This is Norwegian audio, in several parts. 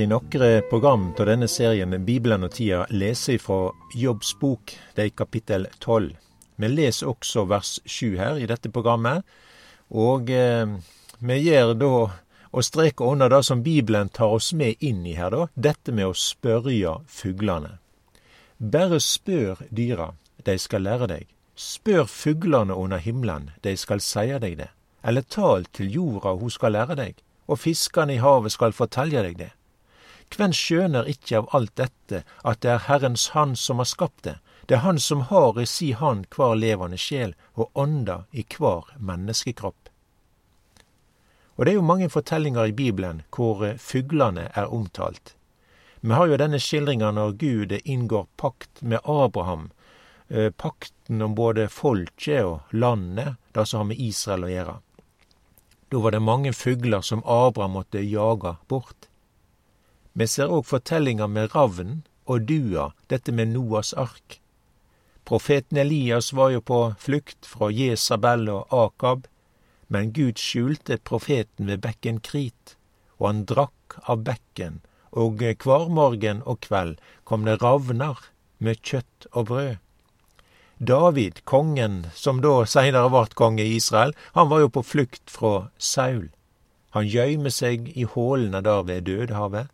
i nokre program av denne serien Bibelen og tida lese fra Jobbs bok, det er kapittel tolv. Vi leser også vers sju her i dette programmet, og eh, vi gjør da og streker under det som Bibelen tar oss med inn i her, da, dette med å spørre fuglene. Bare spør dyra, de skal lære deg. Spør fuglene under himmelen, de skal seie deg det. Eller tal til jorda, hun skal lære deg og fiskene i havet skal fortelje deg det. Kven skjønner ikkje av alt dette at det er Herrens hand som har skapt det, det er Han som har i si hand kvar levande sjel og ånda i kvar menneskekropp. Og det er jo mange fortellinger i Bibelen hvor eh, fuglene er omtalt. Vi har jo denne skildringa når Gud inngår pakt med Abraham, eh, pakten om både folket og landet, det som har med Israel å gjøre. Da var det mange fugler som Abraham måtte jage bort. Vi ser òg fortellinga med ravnen og dua, dette med Noas ark. Profeten Elias var jo på flukt fra Jesabel og Akab, men Gud skjulte profeten ved bekken Krit, og han drakk av bekken, og hver morgen og kveld kom det ravner med kjøtt og brød. David, kongen som da seinere vart konge i Israel, han var jo på flukt fra Saul. Han gjøymer seg i hålene der ved Dødehavet,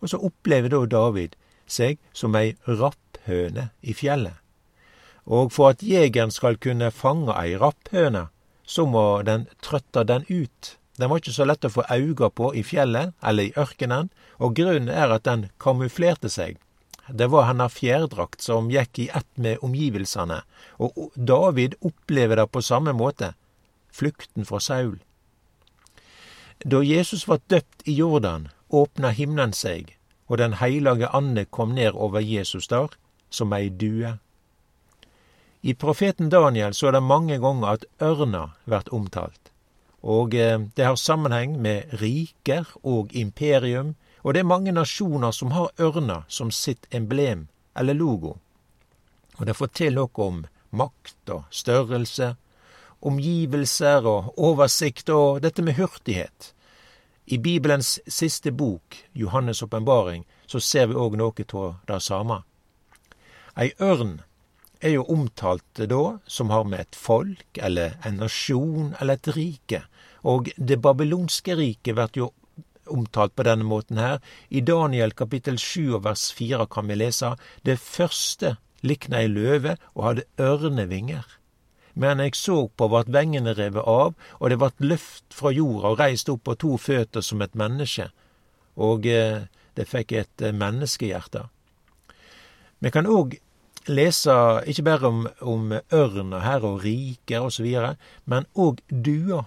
og så opplever da David seg som ei rapphøne i fjellet. Og for at jegeren skal kunne fange ei rapphøne, så må den trøtte den ut. Den var ikke så lett å få auga på i fjellet eller i ørkenen, og grunnen er at den kamuflerte seg det var hennes fjærdrakt som gikk i ett med omgivelsene, og David opplever det på samme måte, flukten fra Saul. Da Jesus var døpt i Jordan, åpna himmelen seg, og Den heilage ande kom ned over Jesus der, som ei due. I profeten Daniel så er det mange ganger at ørna vert omtalt, og eh, det har sammenheng med riker og imperium, og det er mange nasjoner som har ørna som sitt emblem eller logo. Og det forteller noe om makt og størrelse, omgivelser og oversikt og dette med hurtighet. I Bibelens siste bok, Johannes' åpenbaring, så ser vi òg noe av det samme. Ei ørn er jo omtalt da som har med et folk eller en nasjon eller et rike, og det babylonske riket blir jo omtalt på denne måten her. I Daniel kapittel 7 vers 4 kan vi lese det første likna ei løve og hadde ørnevinger. Men jeg så på vart vengene revet av, og det vart løft fra jorda og reist opp på to føtter som et menneske. Og eh, det fikk et eh, menneskehjerte. Vi kan òg lese ikke bare om, om ørna her og riker osv., men òg dua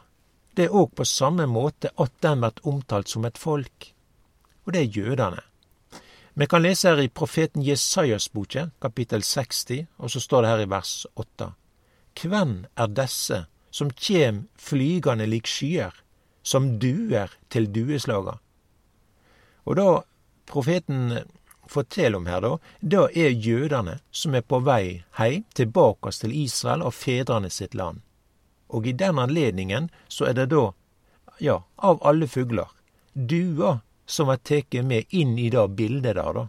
det er òg på samme måte at den blir omtalt som et folk, og det er jødene. Vi kan lese her i profeten Jesajas boke, kapittel 60, og så står det her i vers 8. Kven er desse som kjem flygande lik skyer, som duer til dueslaga? Og da profeten forteller om her, da, da er jødene som er på vei heim tilbake til Israel og fedrene sitt land. Og i den anledningen så er det da, ja, av alle fugler, dua som er tatt med inn i det bildet der, da.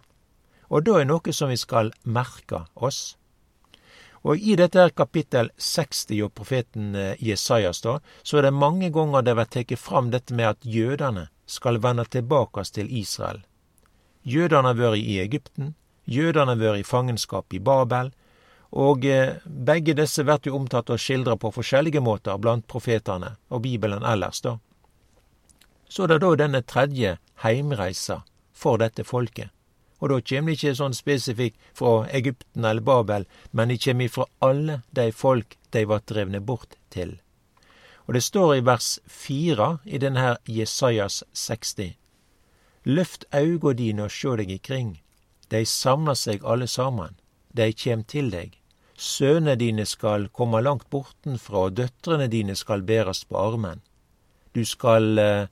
Og da er noe som vi skal merke oss. Og i dette her kapittel 60 og profeten eh, Jesajas, da, så er det mange ganger det blir teke fram dette med at jødene skal vende tilbake til Israel. Jødene har vært i Egypten, jødene har vært i fangenskap i Babel, og eh, begge disse blir jo omtatt og skildra på forskjellige måter blant profetene og Bibelen ellers, da. Så det er da denne tredje heimreisa for dette folket. Og da kjem det ikke sånn spesifikt fra Egypten eller Babel, men de kjem ifra alle de folk de var drevne bort til. Og det står i vers fire i denne Jesajas 60. Løft auga dine og sjå deg ikring. De samler seg alle saman. De kjem til deg. Sønnene dine skal komme langt bortenfra, og døtrene dine skal bærast på armen. Du skal eh,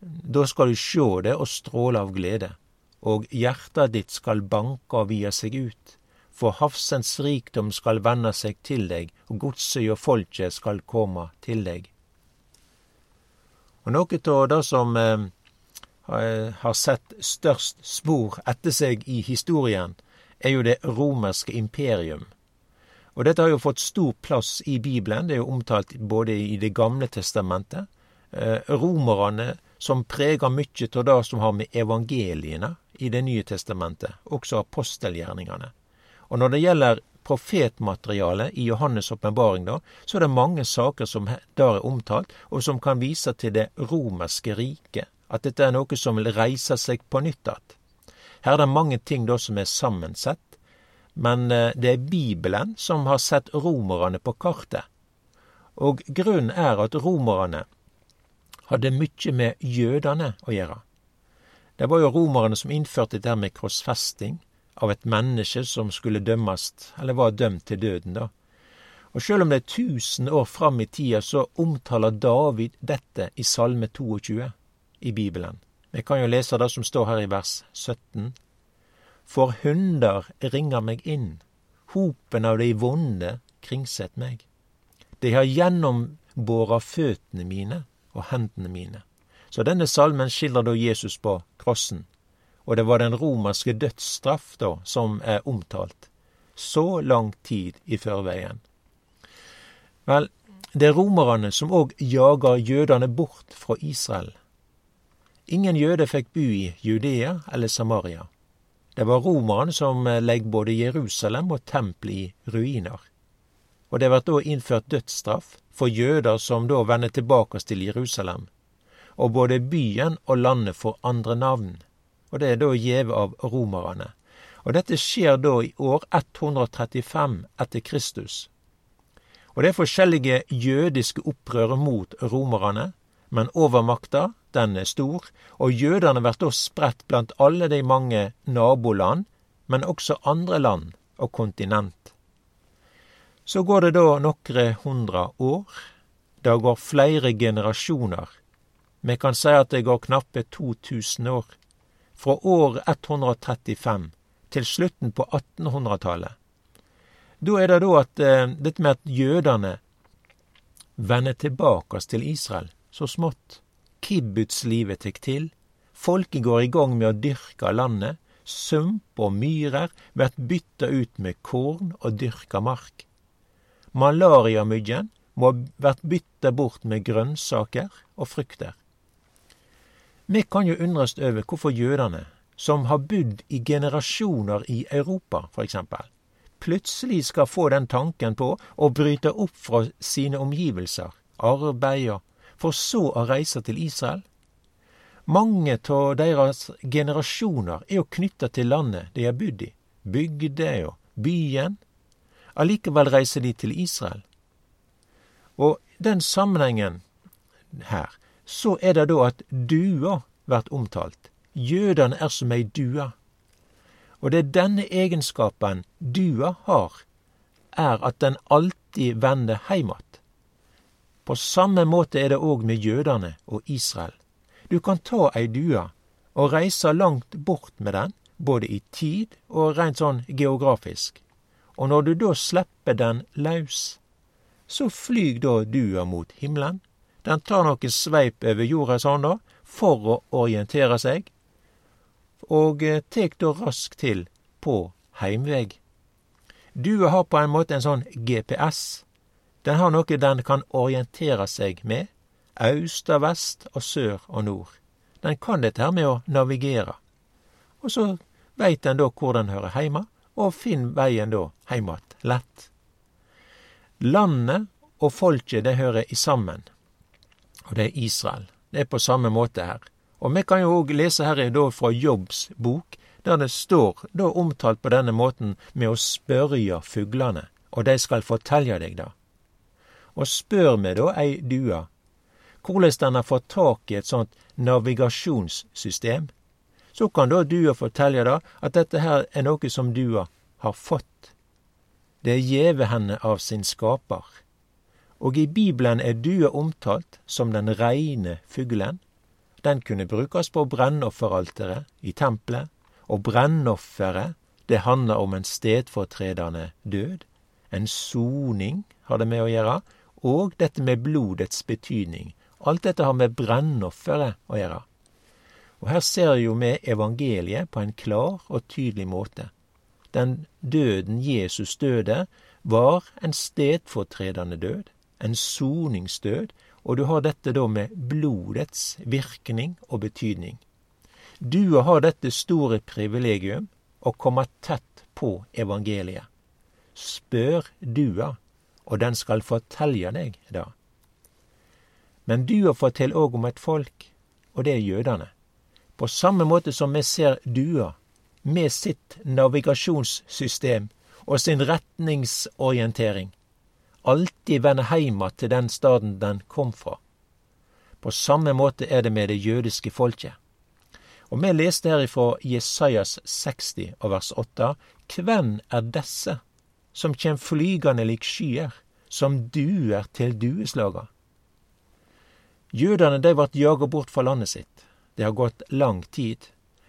Da skal du sjå det og stråle av glede, og hjertet ditt skal banke og via seg ut. For havsens rikdom skal vende seg til deg, og godset og folket skal komme til deg. Og noe av det som eh, har sett størst spor etter seg i historien, er jo det romerske imperium. Og dette har jo fått stor plass i Bibelen. Det er jo omtalt både i Det gamle testamentet. Eh, romerne som preger mye av det som har med evangeliene i Det nye testamentet, også apostelgjerningene. Og når det gjelder profetmaterialet i Johannes' åpenbaring, så er det mange saker som der er omtalt, og som kan vise til det romerske riket. At dette er noe som vil reise seg på nytt igjen. Her er det mange ting da som er sammensett, men eh, det er Bibelen som har sett romerne på kartet. Og grunnen er at romerne hadde mye med jødene å gjøre. Det var jo romerne som innførte dette med krossfesting av et menneske som skulle dømmes, eller var dømt til døden, da. Og sjøl om det er tusen år fram i tida, så omtaler David dette i Salme 22 i Bibelen. Vi kan jo lese det som står her i vers 17. For hunder ringer meg inn, hopen av de vonde kringsett meg. De har gjennombåra føttene mine og hendene mine. Så denne salmen skildrer da Jesus på krossen, og det var den romerske dødsstraff da som er omtalt. Så lang tid i førveien. Vel, det er romerne som òg jager jødene bort fra Israel. Ingen jøde fikk bo i Judea eller Samaria. Det var romerne som legg både Jerusalem og tempelet i ruiner. Og det ble da innført dødsstraff for jøder som da vender tilbake til Jerusalem. Og både byen og landet får andre navn. Og det er da gjeve av romerne. Og dette skjer da i år 135 etter Kristus. Og det er forskjellige jødiske opprør mot romerne, men overmakta den er stor, og jødene blir da spredt blant alle de mange naboland, men også andre land og kontinent. Så går det da nokre hundre år. Det går flere generasjoner. Vi kan si at det går knappe 2000 år. Fra år 135 til slutten på 1800-tallet. Da er det da at eh, dette med at jødene vender tilbake til Israel så smått. Kibbutzlivet tek til. Folket går i gang med å dyrke landet. Sump og myrer blir bytta ut med korn og dyrka mark. Malariamyggen må ha vært bytta bort med grønnsaker og frukter. Vi kan jo undres over hvorfor jødene, som har bodd i generasjoner i Europa, eksempel, plutselig skal få den tanken på å bryte opp fra sine omgivelser, arbeider, for så å reise til Israel. Mange av deres generasjoner er jo knytta til landet de har bodd i, bygda og byen. Allikevel reiser de til Israel. Og den sammenhengen her, så er det da at dua blir omtalt. Jødene er som ei due. Og det er denne egenskapen dua har, er at den alltid vender heim att. På samme måte er det òg med jødene og Israel. Du kan ta ei due og reise langt bort med den, både i tid og rent sånn geografisk. Og når du da slipper den laus, så flyg da dua mot himmelen. Den tar noen sveip over jorda sånn da, for å orientere seg, og eh, tek da raskt til på heimveg. Dua har på en måte en sånn GPS den har noe den kan orientere seg med, aust og vest og sør og nord. Den kan dette her med å navigere. Og så veit den da hvor den hører heime, og finn veien da heim att lett. Landet og folket, det hører i sammen. Og det er Israel. Det er på samme måte her. Og vi kan jo òg lese her da fra Jobbs bok, der det står da omtalt på denne måten med å spørja fuglane, og dei skal fortelja deg det og spør meg da ei due korleis den har fått tak i et sånt navigasjonssystem, så kan da dua fortelle da at dette her er noe som dua har fått. Det er gjeve henne av sin skaper. Og i Bibelen er dua omtalt som den reine fuglen. Den kunne brukes på brennofferalteret i tempelet, og brennofferet, det handler om en stedfortredende død. En soning har det med å gjøre, og dette med blodets betydning. Alt dette har med brennofferet å gjøre. Og her ser jo vi evangeliet på en klar og tydelig måte. Den døden Jesus døde, var en stedfortredende død, en soningsdød, og du har dette da med blodets virkning og betydning. Du har dette store privilegium å komme tett på evangeliet. Spør dua, og den skal fortelje deg det. Men dua forteller òg om et folk, og det er jødene. På samme måte som vi ser dua med sitt navigasjonssystem og sin retningsorientering alltid vende heim til den staden den kom fra. På samme måte er det med det jødiske folket. Og vi leste her ifra Jesajas 60 og vers 8. Hvem er desse som kjem flygande lik skyer, som duer til dueslaga? Jødene de vart jaga bort fra landet sitt. Det har gått lang tid.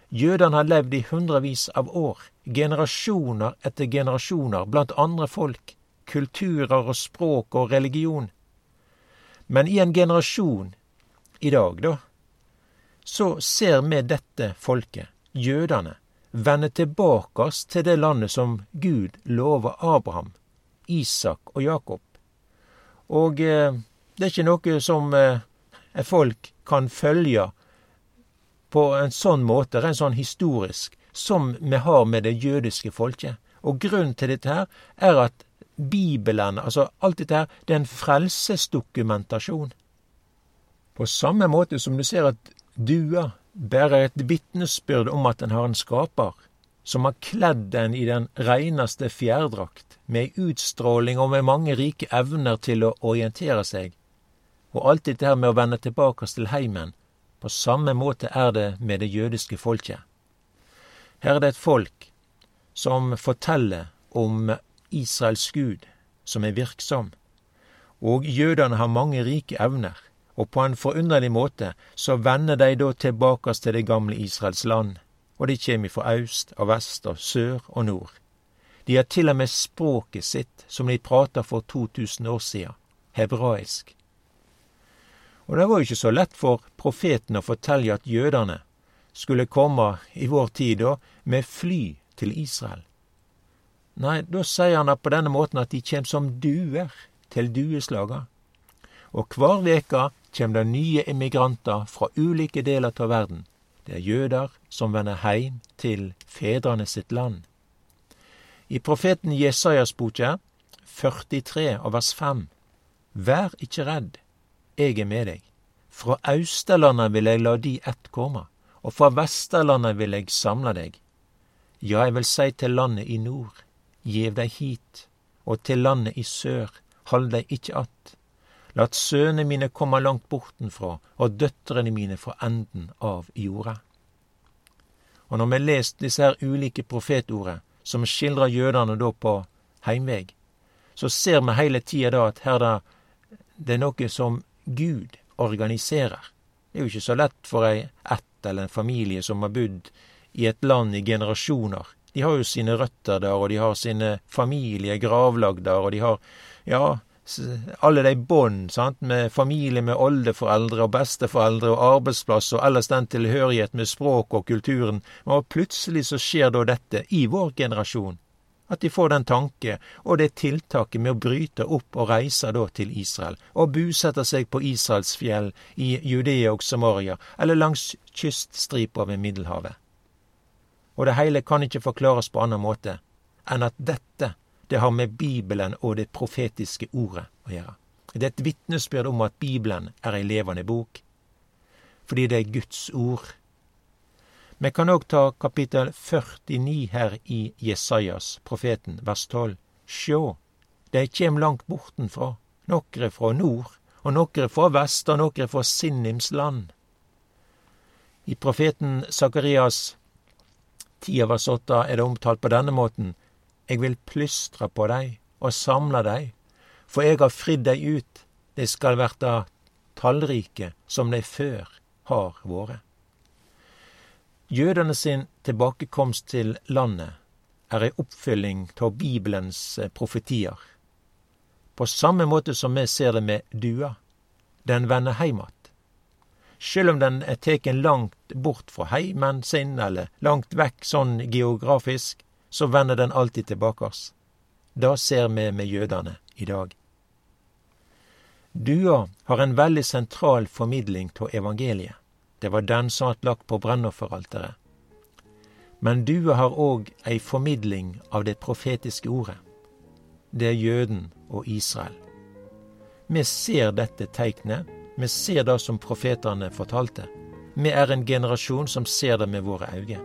Jødene har levd i hundrevis av år, generasjoner etter generasjoner, blant andre folk, kulturer og språk og religion. Men i en generasjon i dag, da, så ser vi dette folket, jødene, vende tilbake til det landet som Gud lover Abraham, Isak og Jakob. Og eh, det er ikke noe som eh, folk kan følge på en sånn måte, rent sånn historisk, som vi har med det jødiske folket. Og grunnen til dette her er at Bibelen, altså alt dette her, det er en frelsesdokumentasjon. På samme måte som du ser at dua bærer et vitnesbyrd om at den har en skaper, som har kledd den i den reineste fjærdrakt, med utstråling og med mange rike evner til å orientere seg, og alt dette her med å vende tilbake til heimen, på samme måte er det med det jødiske folket. Her er det et folk som forteller om Israels Gud, som er virksom. Og jødene har mange rike evner, og på en forunderlig måte så vender de da tilbake til det gamle Israels land, og de kommer fra øst og vest og sør og nord. De har til og med språket sitt, som de prata for 2000 år sia, hebraisk. Og det var jo ikke så lett for profeten å fortelle at jødene skulle komme i vår tid da med fly til Israel. Nei, da sier han på denne måten at de kjem som duer til dueslaga. Og hver veke kjem det nye emigranter fra ulike deler av verden. Det er jøder som vender heim til fedrene sitt land. I profeten Jesajas boke 43 og vers 5 Vær ikkje redd, eg er med deg. Fra Austerlandet vil eg la de ett komme, og fra Vesterlandet vil eg samle deg. Ja, eg vil si til landet i nord, gjev deg hit, og til landet i sør, hold deg ikkje att. Lat sønene mine komme langt bortenfra, og døtrene mine fra enden av jorda. Og når vi lest disse her ulike profetordene, som skildrer jødene da på heimveg, så ser vi hele tida da at her da, det er noe som Gud organiserer. Det er jo ikke så lett for ei ett eller en familie som har bodd i et land i generasjoner. De har jo sine røtter der, og de har sine familier gravlagd der, og de har, ja, alle de bånd med familie med oldeforeldre og besteforeldre og arbeidsplass og ellers den tilhørighet med språk og kulturen, og plutselig så skjer da dette i vår generasjon. At de får den tanke og det tiltaket med å bryte opp og reise da til Israel, og busette seg på Israels fjell, i Judea og Samaria, eller langs kyststripa ved Middelhavet. Og det hele kan ikke forklares på annen måte enn at dette, det har med Bibelen og det profetiske ordet å gjøre. Det er et vitnesbyrd om at Bibelen er ei levende bok, fordi det er Guds ord vi kan òg ta kapittel 49 her i Jesajas, profeten, vers 12. Sjå, dei kjem langt bortenfra, nokre frå nord, og nokre frå vest, og nokre frå Sinnims land. I profeten Sakarias 10 av 8 er det omtalt på denne måten. Eg vil plystre på dei og samle dei, for eg har fridd dei ut, dei skal verta tallrike som dei før har vore. Jødene sin tilbakekomst til landet er ei oppfylling av Bibelens eh, profetier. På samme måte som vi ser det med dua. Den vender heim att. Sjøl om den er teken langt bort fra heimen sin, eller langt vekk sånn geografisk, så vender den alltid tilbake oss. Det ser vi med jødene i dag. Dua har en veldig sentral formidling av evangeliet. Det var den som vart lagt på brennofferalteret. Men du har òg ei formidling av det profetiske ordet. Det er jøden og Israel. Vi ser dette teiknet, vi ser det som profetene fortalte. Vi er en generasjon som ser det med våre øyne.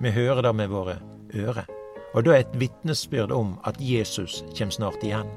Vi hører det med våre ører. Og det er et vitnesbyrd om at Jesus kommer snart igjen.